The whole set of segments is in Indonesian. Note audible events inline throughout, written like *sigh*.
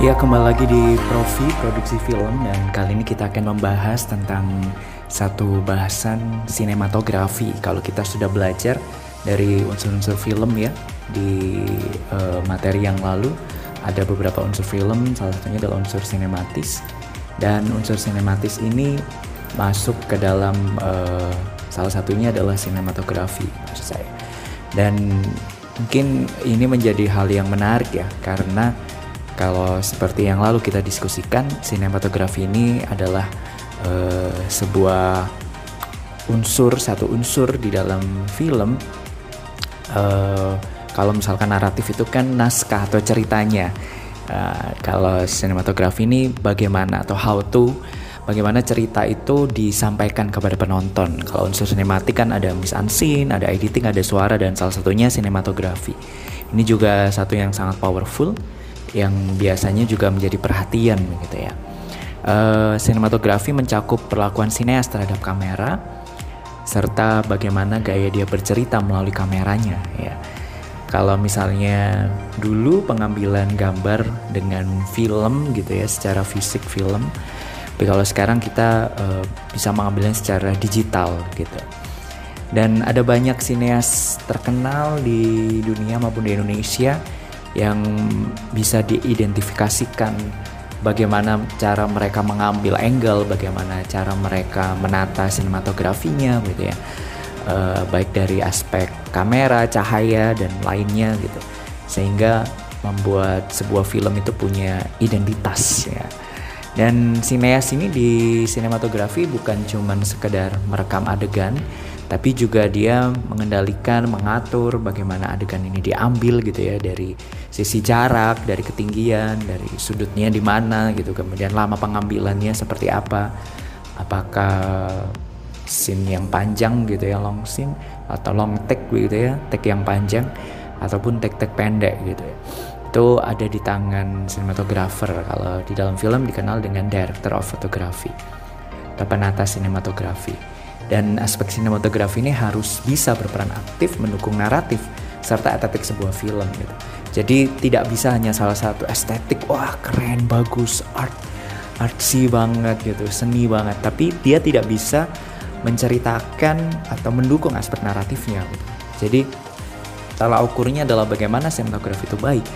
Ya kembali lagi di Profi Produksi Film dan kali ini kita akan membahas tentang satu bahasan sinematografi. Kalau kita sudah belajar dari unsur-unsur film ya di uh, materi yang lalu ada beberapa unsur film, salah satunya adalah unsur sinematis dan unsur sinematis ini masuk ke dalam uh, salah satunya adalah sinematografi maksud saya. Dan mungkin ini menjadi hal yang menarik ya karena kalau seperti yang lalu kita diskusikan, sinematografi ini adalah uh, sebuah unsur satu unsur di dalam film. Uh, kalau misalkan naratif itu kan naskah atau ceritanya. Uh, kalau sinematografi ini bagaimana atau how to bagaimana cerita itu disampaikan kepada penonton. Kalau unsur sinematik kan ada miss unseen, ada editing, ada suara dan salah satunya sinematografi. Ini juga satu yang sangat powerful yang biasanya juga menjadi perhatian gitu ya. Uh, sinematografi mencakup perlakuan sineas terhadap kamera serta bagaimana gaya dia bercerita melalui kameranya ya. Kalau misalnya dulu pengambilan gambar dengan film gitu ya secara fisik film, tapi kalau sekarang kita uh, bisa mengambilnya secara digital gitu. Dan ada banyak sineas terkenal di dunia maupun di Indonesia yang bisa diidentifikasikan bagaimana cara mereka mengambil angle, bagaimana cara mereka menata sinematografinya gitu ya. Uh, baik dari aspek kamera, cahaya dan lainnya gitu. Sehingga membuat sebuah film itu punya identitas ya. Dan sineas ini di sinematografi bukan cuman sekedar merekam adegan, tapi juga dia mengendalikan, mengatur bagaimana adegan ini diambil gitu ya dari sisi jarak, dari ketinggian, dari sudutnya di mana gitu, kemudian lama pengambilannya seperti apa, apakah scene yang panjang gitu ya long scene atau long take gitu ya, take yang panjang ataupun take-take pendek gitu ya. Itu ada di tangan sinematografer kalau di dalam film dikenal dengan director of photography atau penata sinematografi. Dan aspek sinematografi ini harus bisa berperan aktif mendukung naratif serta estetik sebuah film gitu. Jadi tidak bisa hanya salah satu estetik, wah keren, bagus, art, artsy banget gitu, seni banget. Tapi dia tidak bisa menceritakan atau mendukung aspek naratifnya. Gitu. Jadi salah ukurnya adalah bagaimana sinematografi itu baik.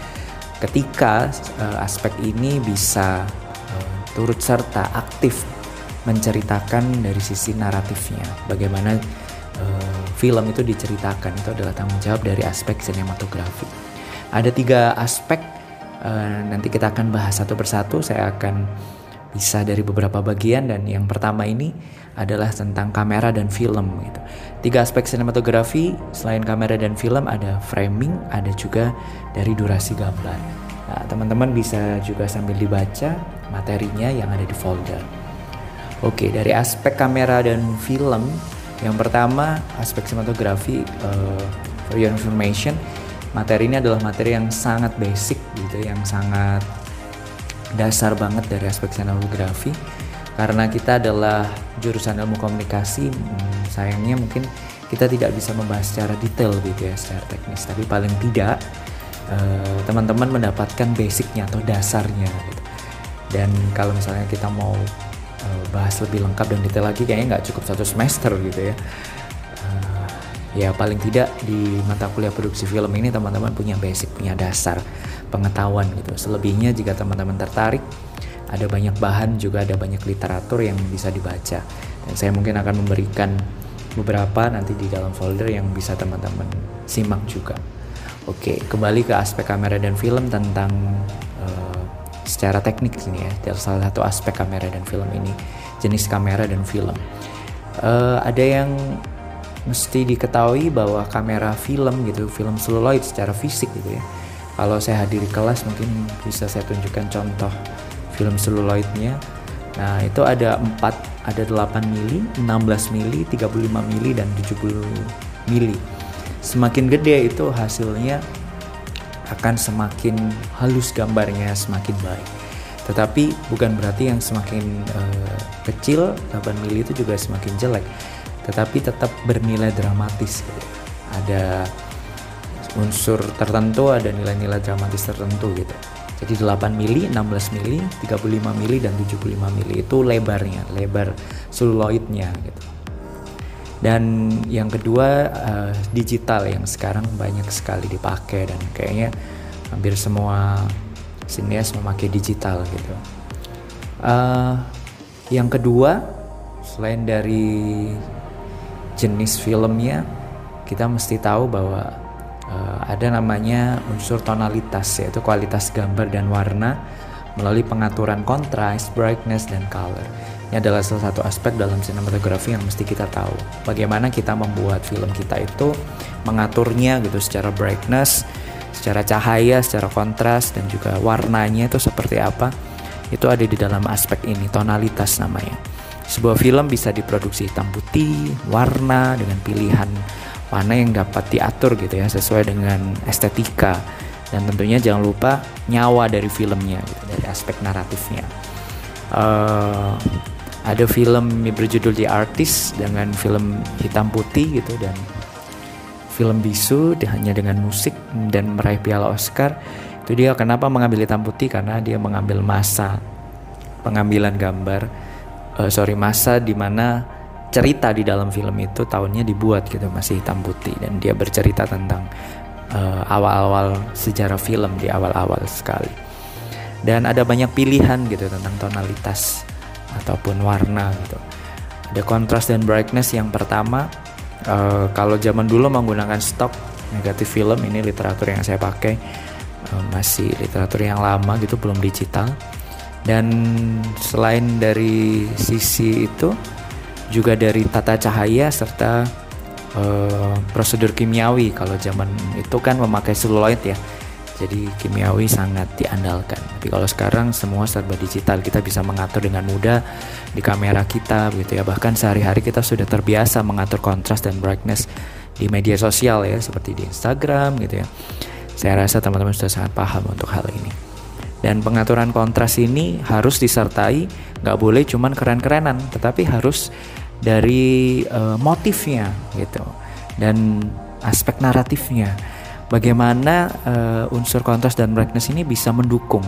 Ketika uh, aspek ini bisa uh, turut serta aktif menceritakan dari sisi naratifnya bagaimana uh, film itu diceritakan itu adalah tanggung jawab dari aspek sinematografi ada tiga aspek uh, nanti kita akan bahas satu persatu saya akan bisa dari beberapa bagian dan yang pertama ini adalah tentang kamera dan film gitu. Tiga aspek sinematografi selain kamera dan film ada framing, ada juga dari durasi gambar. Nah, teman-teman bisa juga sambil dibaca materinya yang ada di folder. Oke, dari aspek kamera dan film, yang pertama aspek sinematografi uh, for your information, materi ini adalah materi yang sangat basic gitu, yang sangat dasar banget dari aspek sinematografi. Karena kita adalah jurusan ilmu komunikasi, hmm, sayangnya mungkin kita tidak bisa membahas secara detail gitu ya, secara teknis. Tapi paling tidak eh, teman-teman uh, mendapatkan basicnya atau dasarnya gitu. Dan kalau misalnya kita mau uh, bahas lebih lengkap dan detail lagi kayaknya nggak cukup satu semester gitu ya. Uh, ya paling tidak di mata kuliah produksi film ini teman-teman punya basic punya dasar pengetahuan gitu. Selebihnya jika teman-teman tertarik ada banyak bahan juga ada banyak literatur yang bisa dibaca. Dan saya mungkin akan memberikan beberapa nanti di dalam folder yang bisa teman-teman simak juga. Oke kembali ke aspek kamera dan film tentang uh, secara teknik ini ya salah satu aspek kamera dan film ini jenis kamera dan film. Uh, ada yang mesti diketahui bahwa kamera film gitu film seluloid secara fisik gitu ya. Kalau saya hadiri kelas mungkin bisa saya tunjukkan contoh film seluloidnya. Nah itu ada 4 ada 8 mili 16 mili 35 mili dan 70 mili. Semakin gede itu hasilnya akan semakin halus gambarnya semakin baik. Tetapi bukan berarti yang semakin uh, kecil 8 mili itu juga semakin jelek, tetapi tetap bernilai dramatis. Gitu. Ada unsur tertentu, ada nilai-nilai dramatis tertentu gitu. Jadi 8 mili, 16 mili, 35 mili dan 75 mili itu lebarnya, lebar seluloidnya gitu. Dan yang kedua uh, digital yang sekarang banyak sekali dipakai dan kayaknya hampir semua sinias memakai digital gitu. Uh, yang kedua selain dari jenis filmnya kita mesti tahu bahwa uh, ada namanya unsur tonalitas yaitu kualitas gambar dan warna melalui pengaturan kontras, brightness dan color. Ini adalah salah satu aspek dalam sinematografi yang mesti kita tahu. Bagaimana kita membuat film kita itu mengaturnya gitu secara brightness, secara cahaya, secara kontras dan juga warnanya itu seperti apa. Itu ada di dalam aspek ini, tonalitas namanya. Sebuah film bisa diproduksi hitam putih, warna dengan pilihan warna yang dapat diatur gitu ya sesuai dengan estetika dan tentunya jangan lupa nyawa dari filmnya gitu, dari aspek naratifnya. Uh, ada film berjudul The Artist dengan film hitam putih gitu dan film bisu hanya dengan musik dan meraih piala Oscar. Itu dia kenapa mengambil hitam putih? Karena dia mengambil masa pengambilan gambar uh, sorry masa di mana cerita di dalam film itu tahunnya dibuat gitu masih hitam putih. Dan dia bercerita tentang uh, awal-awal sejarah film di awal-awal sekali. Dan ada banyak pilihan gitu tentang tonalitas ataupun warna gitu. Ada kontras dan brightness. Yang pertama uh, kalau zaman dulu menggunakan stok negatif film ini literatur yang saya pakai uh, masih literatur yang lama gitu belum digital. Dan selain dari sisi itu juga dari tata cahaya serta uh, prosedur kimiawi. Kalau zaman itu kan memakai seluloid ya jadi kimiawi sangat diandalkan. Tapi kalau sekarang semua serba digital kita bisa mengatur dengan mudah di kamera kita gitu ya. Bahkan sehari-hari kita sudah terbiasa mengatur kontras dan brightness di media sosial ya seperti di Instagram gitu ya. Saya rasa teman-teman sudah sangat paham untuk hal ini. Dan pengaturan kontras ini harus disertai nggak boleh cuman keren-kerenan tetapi harus dari uh, motifnya gitu. Dan aspek naratifnya bagaimana uh, unsur kontras dan brightness ini bisa mendukung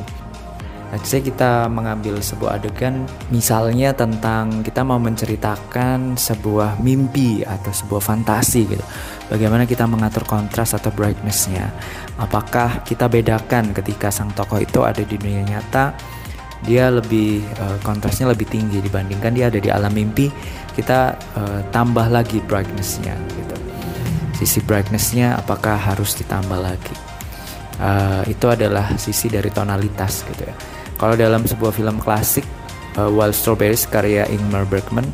Let's say kita mengambil sebuah adegan misalnya tentang kita mau menceritakan sebuah mimpi atau sebuah fantasi gitu. Bagaimana kita mengatur kontras atau brightnessnya? Apakah kita bedakan ketika sang tokoh itu ada di dunia nyata dia lebih uh, kontrasnya lebih tinggi dibandingkan dia ada di alam mimpi kita uh, tambah lagi brightnessnya gitu sisi brightnessnya apakah harus ditambah lagi? Uh, itu adalah sisi dari tonalitas gitu ya. Kalau dalam sebuah film klasik uh, Wild Strawberries karya Ingmar Bergman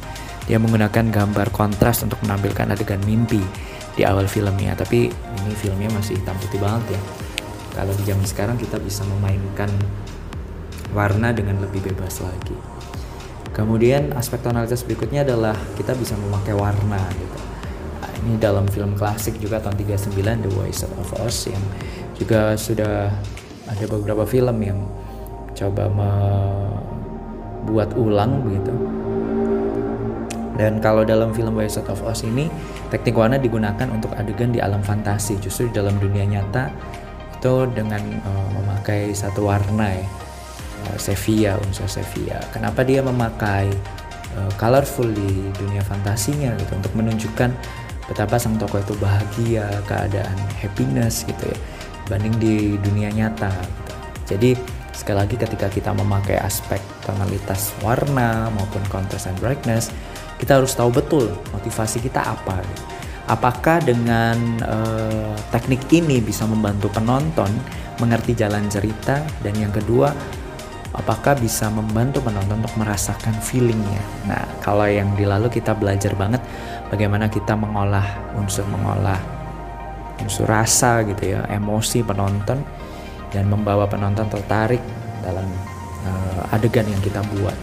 dia menggunakan gambar kontras untuk menampilkan adegan mimpi di awal filmnya. Tapi ini filmnya masih hitam putih banget ya. Kalau di zaman sekarang kita bisa memainkan warna dengan lebih bebas lagi. Kemudian aspek tonalitas berikutnya adalah kita bisa memakai warna gitu. Ini dalam film klasik juga tahun 39 The Wizard of Oz yang juga sudah ada beberapa film yang coba membuat ulang begitu. Dan kalau dalam film Wizard of Oz ini teknik warna digunakan untuk adegan di alam fantasi. Justru di dalam dunia nyata itu dengan uh, memakai satu warna ya uh, Sevilla unsur Sevilla kenapa dia memakai uh, colorful di dunia fantasinya gitu untuk menunjukkan betapa sang tokoh itu bahagia keadaan happiness gitu ya banding di dunia nyata gitu. jadi sekali lagi ketika kita memakai aspek tonalitas warna maupun contrast and brightness kita harus tahu betul motivasi kita apa gitu. apakah dengan uh, teknik ini bisa membantu penonton mengerti jalan cerita dan yang kedua apakah bisa membantu penonton untuk merasakan feelingnya. Nah, kalau yang di lalu kita belajar banget bagaimana kita mengolah unsur mengolah unsur rasa gitu ya, emosi penonton dan membawa penonton tertarik dalam uh, adegan yang kita buat.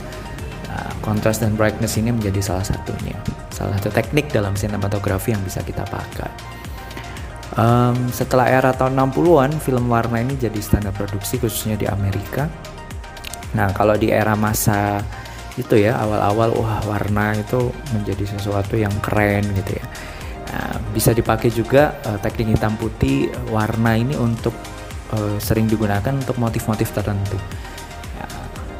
Nah, kontras dan brightness ini menjadi salah satunya, salah satu teknik dalam sinematografi yang bisa kita pakai. Um, setelah era tahun 60-an, film warna ini jadi standar produksi khususnya di Amerika Nah, kalau di era masa itu ya awal-awal wah warna itu menjadi sesuatu yang keren gitu ya. Nah, bisa dipakai juga uh, teknik hitam putih warna ini untuk uh, sering digunakan untuk motif-motif tertentu. Ya,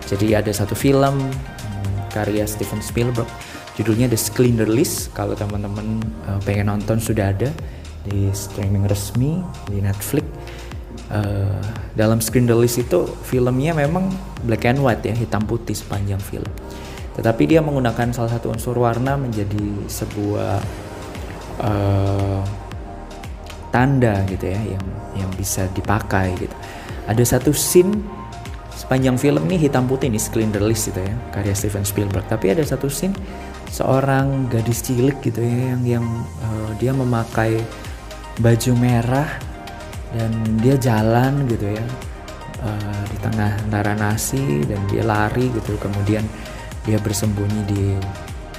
jadi ada satu film hmm, karya Steven Spielberg, judulnya The Schindler List. Kalau teman-teman uh, pengen nonton sudah ada di streaming resmi di Netflix. Uh, dalam Schindler List itu filmnya memang black and white ya, hitam putih sepanjang film. Tetapi dia menggunakan salah satu unsur warna menjadi sebuah uh, tanda gitu ya yang yang bisa dipakai gitu. Ada satu scene sepanjang film ini hitam putih ini List gitu ya karya Steven Spielberg. Tapi ada satu scene seorang gadis cilik gitu ya yang yang uh, dia memakai baju merah dan dia jalan gitu ya uh, di tengah antara nasi dan dia lari gitu kemudian dia bersembunyi di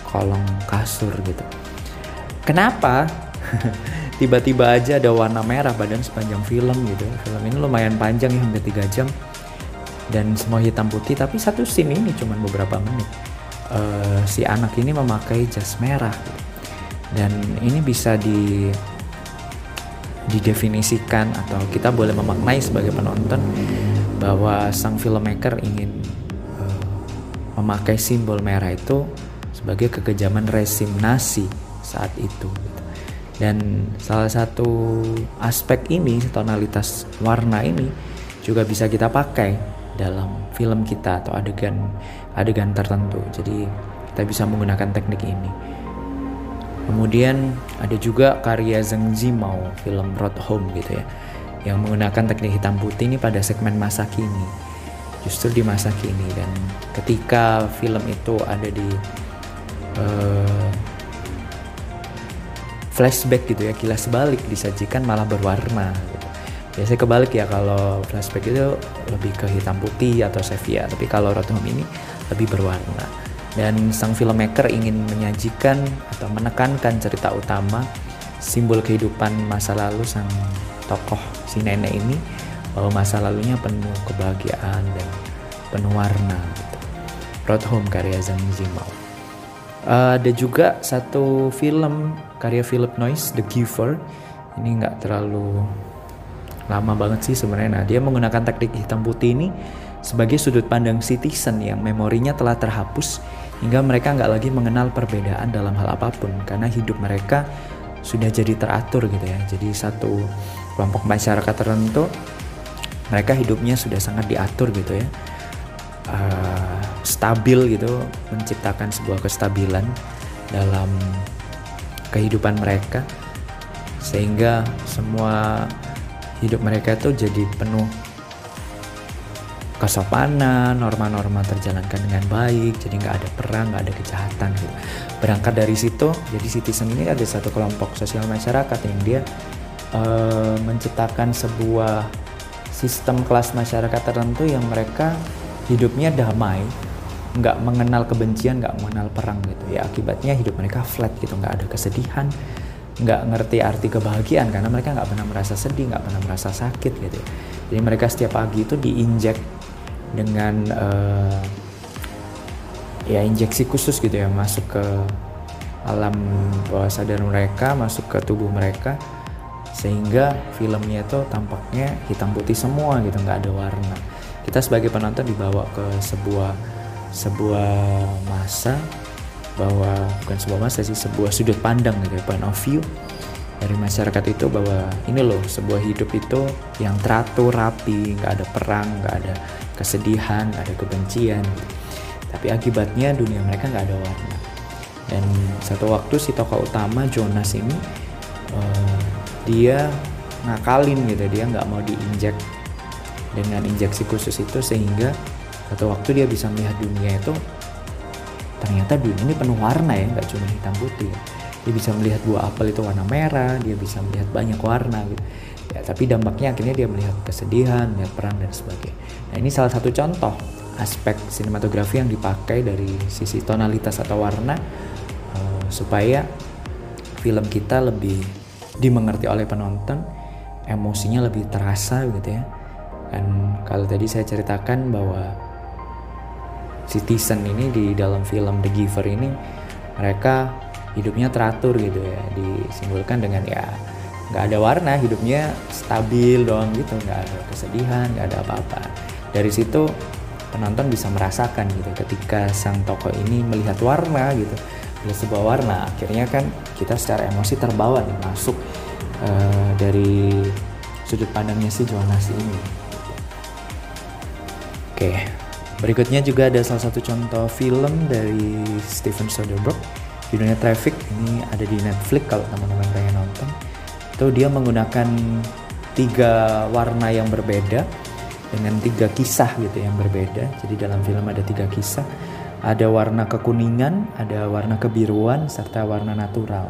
kolong kasur gitu. Kenapa? *laughs* tiba-tiba aja ada warna merah badan sepanjang film gitu film ini lumayan panjang ya hampir 3 jam dan semua hitam putih tapi satu scene ini cuma beberapa menit uh, si anak ini memakai jas merah gitu. dan ini bisa di didefinisikan atau kita boleh memaknai sebagai penonton bahwa sang filmmaker ingin uh, memakai simbol merah itu sebagai kekejaman resim Nazi saat itu. Dan salah satu aspek ini, tonalitas warna ini juga bisa kita pakai dalam film kita atau adegan adegan tertentu. Jadi kita bisa menggunakan teknik ini. Kemudian ada juga karya Zheng Zimao, film Road Home gitu ya, yang menggunakan teknik hitam putih ini pada segmen masa kini. Justru di masa kini dan ketika film itu ada di uh, flashback gitu ya kilas balik disajikan malah berwarna gitu. biasanya kebalik ya kalau flashback itu lebih ke hitam putih atau sepia tapi kalau Road Home ini lebih berwarna dan sang filmmaker ingin menyajikan atau menekankan cerita utama simbol kehidupan masa lalu sang tokoh si nenek ini bahwa masa lalunya penuh kebahagiaan dan penuh warna gitu. Road Home karya Zhang Yimou. Uh, ada juga satu film karya Philip Noyce The Giver ini nggak terlalu lama banget sih sebenarnya nah dia menggunakan teknik hitam putih ini sebagai sudut pandang citizen yang memorinya telah terhapus hingga mereka nggak lagi mengenal perbedaan dalam hal apa pun karena hidup mereka sudah jadi teratur gitu ya. Jadi satu kelompok masyarakat tertentu mereka hidupnya sudah sangat diatur gitu ya. Uh, stabil gitu menciptakan sebuah kestabilan dalam kehidupan mereka. Sehingga semua hidup mereka itu jadi penuh kesopanan, norma-norma terjalankan dengan baik, jadi nggak ada perang, nggak ada kejahatan gitu. Berangkat dari situ, jadi citizen ini ada satu kelompok sosial masyarakat yang dia uh, menciptakan sebuah sistem kelas masyarakat tertentu yang mereka hidupnya damai, nggak mengenal kebencian nggak mengenal perang gitu ya akibatnya hidup mereka flat gitu nggak ada kesedihan nggak ngerti arti kebahagiaan karena mereka nggak pernah merasa sedih nggak pernah merasa sakit gitu ya. jadi mereka setiap pagi itu diinjek dengan uh, ya injeksi khusus gitu ya masuk ke alam bawah sadar mereka masuk ke tubuh mereka sehingga filmnya itu tampaknya hitam putih semua gitu nggak ada warna. Kita sebagai penonton dibawa ke sebuah sebuah masa bahwa bukan sebuah masa sih sebuah sudut pandang gitu ya, point of view dari masyarakat itu bahwa ini loh sebuah hidup itu yang teratur rapi nggak ada perang nggak ada kesedihan ada kebencian. Tapi akibatnya dunia mereka nggak ada warna. Dan satu waktu si tokoh utama Jonas ini uh, dia ngakalin gitu dia nggak mau diinjek dengan injeksi khusus itu sehingga satu waktu dia bisa melihat dunia itu ternyata dunia ini penuh warna ya nggak cuma hitam putih dia bisa melihat buah apel itu warna merah dia bisa melihat banyak warna gitu ya tapi dampaknya akhirnya dia melihat kesedihan melihat perang dan sebagainya. Nah ini salah satu contoh aspek sinematografi yang dipakai dari sisi tonalitas atau warna uh, supaya film kita lebih dimengerti oleh penonton emosinya lebih terasa gitu ya. Dan kalau tadi saya ceritakan bahwa citizen ini di dalam film The Giver ini mereka hidupnya teratur gitu ya disimbolkan dengan ya nggak ada warna hidupnya stabil doang gitu. Nggak ada kesedihan nggak ada apa-apa. Dari situ penonton bisa merasakan gitu ketika sang tokoh ini melihat warna gitu melihat sebuah warna akhirnya kan kita secara emosi terbawa nih masuk uh, dari sudut pandangnya si Jonas ini. Oke berikutnya juga ada salah satu contoh film dari Steven Soderbergh judulnya Traffic. Ini ada di Netflix kalau teman-teman pengen nonton itu dia menggunakan tiga warna yang berbeda dengan tiga kisah gitu yang berbeda. Jadi dalam film ada tiga kisah. Ada warna kekuningan ada warna kebiruan serta warna natural.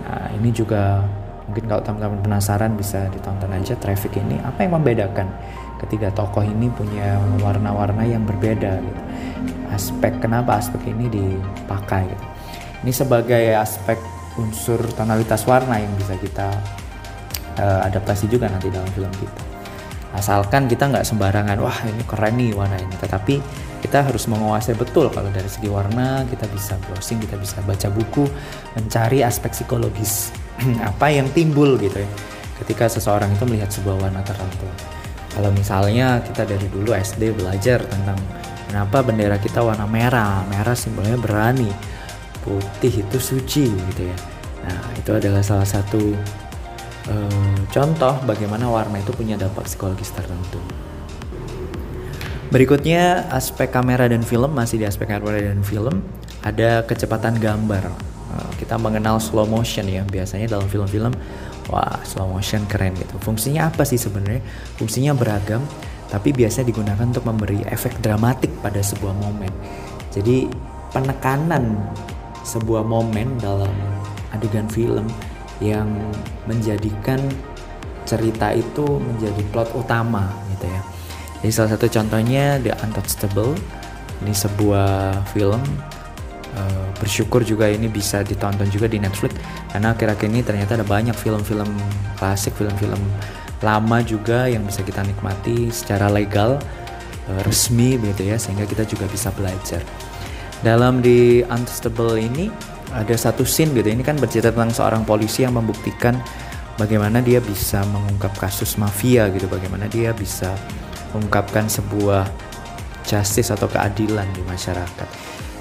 Nah ini juga mungkin kalau teman-teman penasaran bisa ditonton aja Traffic ini. Apa yang membedakan ketiga tokoh ini punya warna-warna yang berbeda gitu? Aspek kenapa aspek ini dipakai gitu? Ini sebagai aspek unsur tonalitas warna yang bisa kita uh, adaptasi juga nanti dalam film kita. Asalkan kita nggak sembarangan, wah ini keren nih warna ini. Tetapi kita harus menguasai betul kalau dari segi warna kita bisa browsing, kita bisa baca buku, mencari aspek psikologis *clears throat* apa yang timbul gitu ya. Ketika seseorang itu melihat sebuah warna tertentu. Kalau misalnya kita dari dulu SD belajar tentang kenapa bendera kita warna merah, merah simbolnya berani putih itu suci gitu ya. Nah, itu adalah salah satu uh, contoh bagaimana warna itu punya dampak psikologis tertentu. Berikutnya aspek kamera dan film masih di aspek kamera dan film ada kecepatan gambar. Uh, kita mengenal slow motion ya biasanya dalam film-film wah slow motion keren gitu. Fungsinya apa sih sebenarnya? Fungsinya beragam tapi biasanya digunakan untuk memberi efek dramatik pada sebuah momen. Jadi penekanan sebuah momen dalam adegan film yang menjadikan cerita itu menjadi plot utama gitu ya. Jadi salah satu contohnya The Untouchable. Ini sebuah film uh, bersyukur juga ini bisa ditonton juga di Netflix karena akhir-akhir ini ternyata ada banyak film-film klasik, film-film lama juga yang bisa kita nikmati secara legal uh, resmi gitu ya sehingga kita juga bisa belajar. Dalam di Untouchable ini ada satu scene gitu. Ini kan bercerita tentang seorang polisi yang membuktikan bagaimana dia bisa mengungkap kasus mafia gitu. Bagaimana dia bisa mengungkapkan sebuah justice atau keadilan di masyarakat.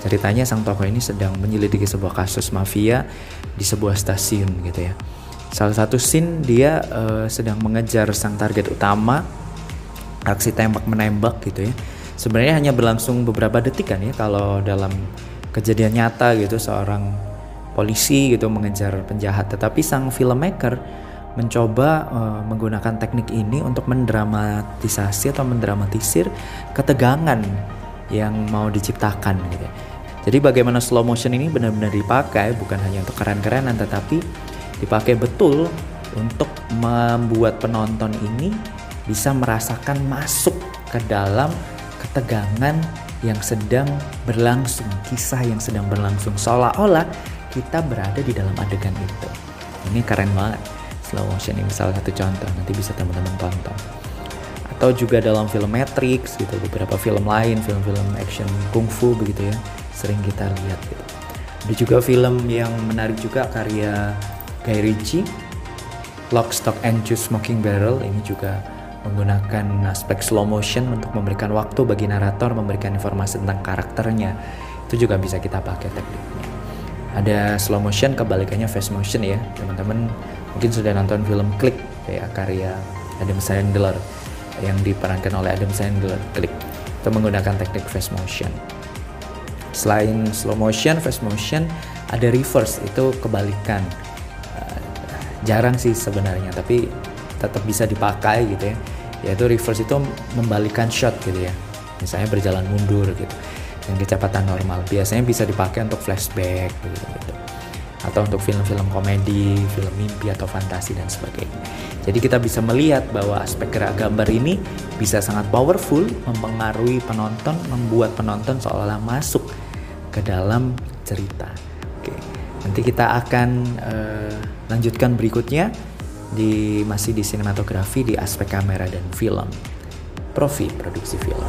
Ceritanya sang tokoh ini sedang menyelidiki sebuah kasus mafia di sebuah stasiun gitu ya. Salah satu scene dia uh, sedang mengejar sang target utama aksi tembak menembak gitu ya sebenarnya hanya berlangsung beberapa detik kan ya kalau dalam kejadian nyata gitu seorang polisi gitu mengejar penjahat tetapi sang filmmaker mencoba uh, menggunakan teknik ini untuk mendramatisasi atau mendramatisir ketegangan yang mau diciptakan gitu. Jadi bagaimana slow motion ini benar-benar dipakai bukan hanya untuk keren-kerenan tetapi dipakai betul untuk membuat penonton ini bisa merasakan masuk ke dalam ketegangan yang sedang berlangsung, kisah yang sedang berlangsung seolah-olah kita berada di dalam adegan itu. Ini keren banget. Slow motion ini salah satu contoh, nanti bisa teman-teman tonton. Atau juga dalam film Matrix gitu, beberapa film lain, film-film action kungfu begitu ya, sering kita lihat gitu. Ada juga film yang menarik juga karya Guy Ritchie, Lock, Stock and Two Smoking Barrel ini juga menggunakan aspek slow motion untuk memberikan waktu bagi narator memberikan informasi tentang karakternya. Itu juga bisa kita pakai tekniknya. Ada slow motion kebalikannya fast motion ya teman-teman. Mungkin sudah nonton film Click ya karya Adam Sandler yang diperankan oleh Adam Sandler. Click itu menggunakan teknik fast motion. Selain slow motion fast motion ada reverse itu kebalikan. Uh, jarang sih sebenarnya tapi tetap bisa dipakai gitu ya. Yaitu reverse itu membalikan shot gitu ya. Misalnya berjalan mundur gitu. Dengan kecepatan normal. Biasanya bisa dipakai untuk flashback gitu, gitu. atau untuk film-film komedi film mimpi atau fantasi dan sebagainya. Jadi kita bisa melihat bahwa aspek gerak gambar ini bisa sangat powerful mempengaruhi penonton membuat penonton seolah-olah masuk ke dalam cerita. Oke. Nanti kita akan uh, lanjutkan berikutnya di masih di sinematografi di aspek kamera dan film. Profi produksi film.